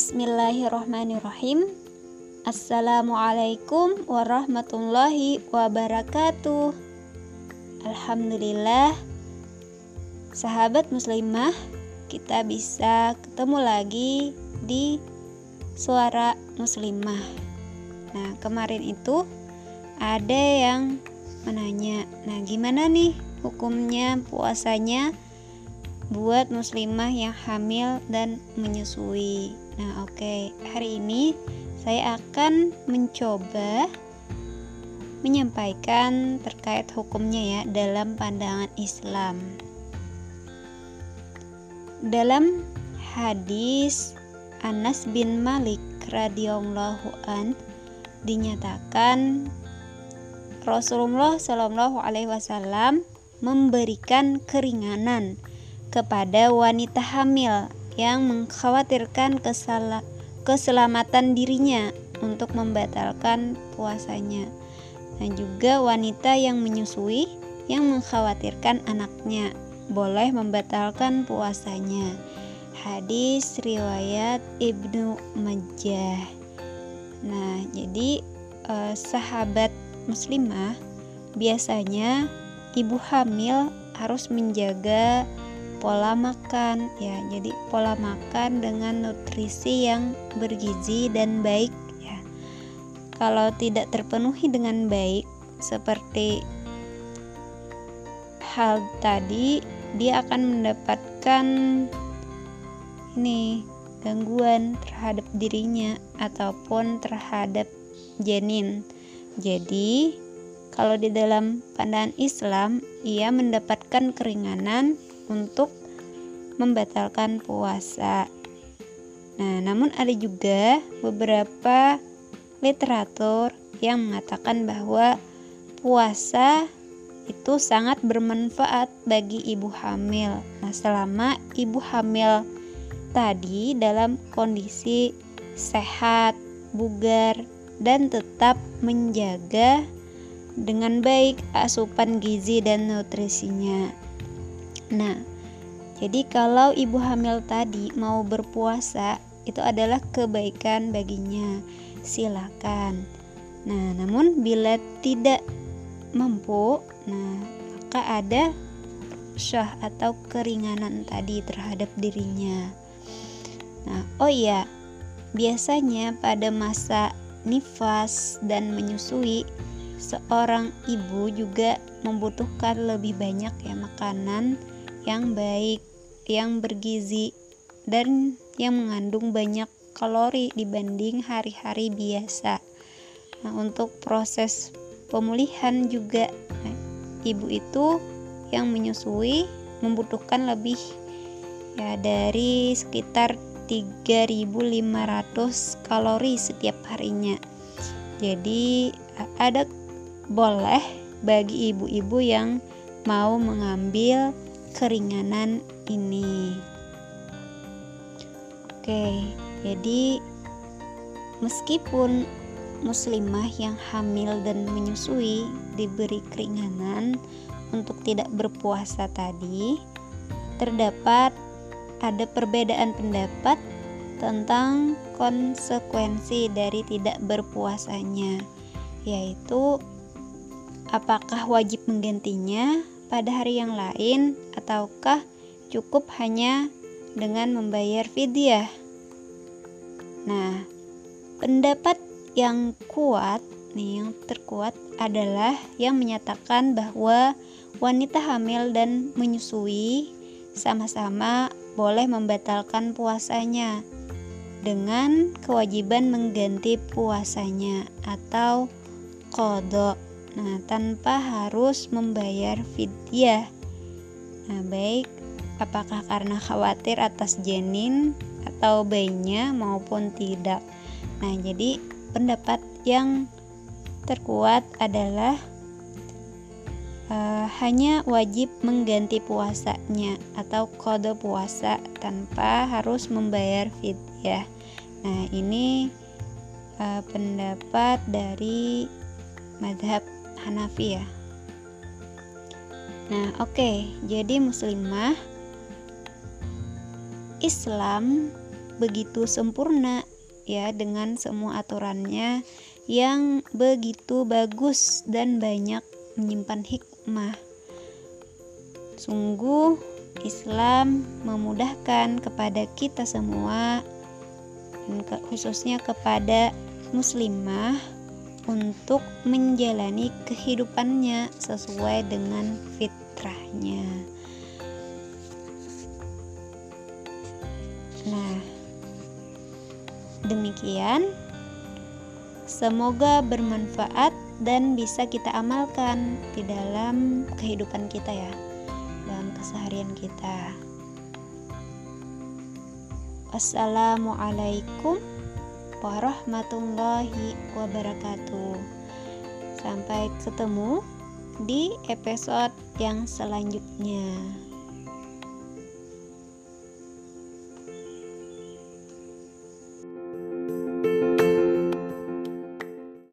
Bismillahirrahmanirrahim. Assalamualaikum warahmatullahi wabarakatuh. Alhamdulillah, sahabat muslimah, kita bisa ketemu lagi di suara muslimah. Nah, kemarin itu ada yang menanya, "Nah, gimana nih hukumnya puasanya buat muslimah yang hamil dan menyusui?" Nah, oke, okay. hari ini saya akan mencoba menyampaikan terkait hukumnya ya dalam pandangan Islam. Dalam hadis Anas bin Malik radhiyallahu an dinyatakan Rasulullah Shallallahu alaihi wasallam memberikan keringanan kepada wanita hamil yang mengkhawatirkan kesalahan keselamatan dirinya untuk membatalkan puasanya. Dan juga wanita yang menyusui yang mengkhawatirkan anaknya boleh membatalkan puasanya. Hadis riwayat Ibnu Majah. Nah, jadi eh, sahabat muslimah biasanya ibu hamil harus menjaga pola makan. Ya jadi pola makan dengan nutrisi yang bergizi dan baik ya. Kalau tidak terpenuhi dengan baik seperti hal tadi dia akan mendapatkan ini gangguan terhadap dirinya ataupun terhadap janin. Jadi kalau di dalam pandangan Islam ia mendapatkan keringanan untuk membatalkan puasa. Nah, namun ada juga beberapa literatur yang mengatakan bahwa puasa itu sangat bermanfaat bagi ibu hamil. Nah, selama ibu hamil tadi dalam kondisi sehat, bugar, dan tetap menjaga dengan baik asupan gizi dan nutrisinya. Nah, jadi kalau ibu hamil tadi mau berpuasa, itu adalah kebaikan baginya. Silakan. Nah, namun bila tidak mampu, nah maka ada syah atau keringanan tadi terhadap dirinya. Nah, oh iya, biasanya pada masa nifas dan menyusui, seorang ibu juga membutuhkan lebih banyak ya makanan yang baik, yang bergizi dan yang mengandung banyak kalori dibanding hari-hari biasa. Nah, untuk proses pemulihan juga nah, ibu itu yang menyusui membutuhkan lebih ya dari sekitar 3500 kalori setiap harinya. Jadi ada boleh bagi ibu-ibu yang mau mengambil keringanan ini. Oke, jadi meskipun muslimah yang hamil dan menyusui diberi keringanan untuk tidak berpuasa tadi, terdapat ada perbedaan pendapat tentang konsekuensi dari tidak berpuasanya, yaitu apakah wajib menggantinya pada hari yang lain ataukah cukup hanya dengan membayar fidyah. Nah, pendapat yang kuat nih yang terkuat adalah yang menyatakan bahwa wanita hamil dan menyusui sama-sama boleh membatalkan puasanya dengan kewajiban mengganti puasanya atau kodok Nah, tanpa harus membayar fidyah. Nah, baik apakah karena khawatir atas janin atau bayinya maupun tidak. Nah, jadi pendapat yang terkuat adalah uh, hanya wajib mengganti puasanya atau kode puasa tanpa harus membayar fidyah. Nah, ini uh, pendapat dari madhab Hanafi ya. Nah, oke, okay. jadi muslimah Islam begitu sempurna ya dengan semua aturannya yang begitu bagus dan banyak menyimpan hikmah. Sungguh Islam memudahkan kepada kita semua khususnya kepada muslimah untuk menjalani kehidupannya sesuai dengan fitrahnya. Nah, demikian. Semoga bermanfaat dan bisa kita amalkan di dalam kehidupan kita ya, dalam keseharian kita. Wassalamualaikum warahmatullahi wabarakatuh. Sampai ketemu di episode yang selanjutnya.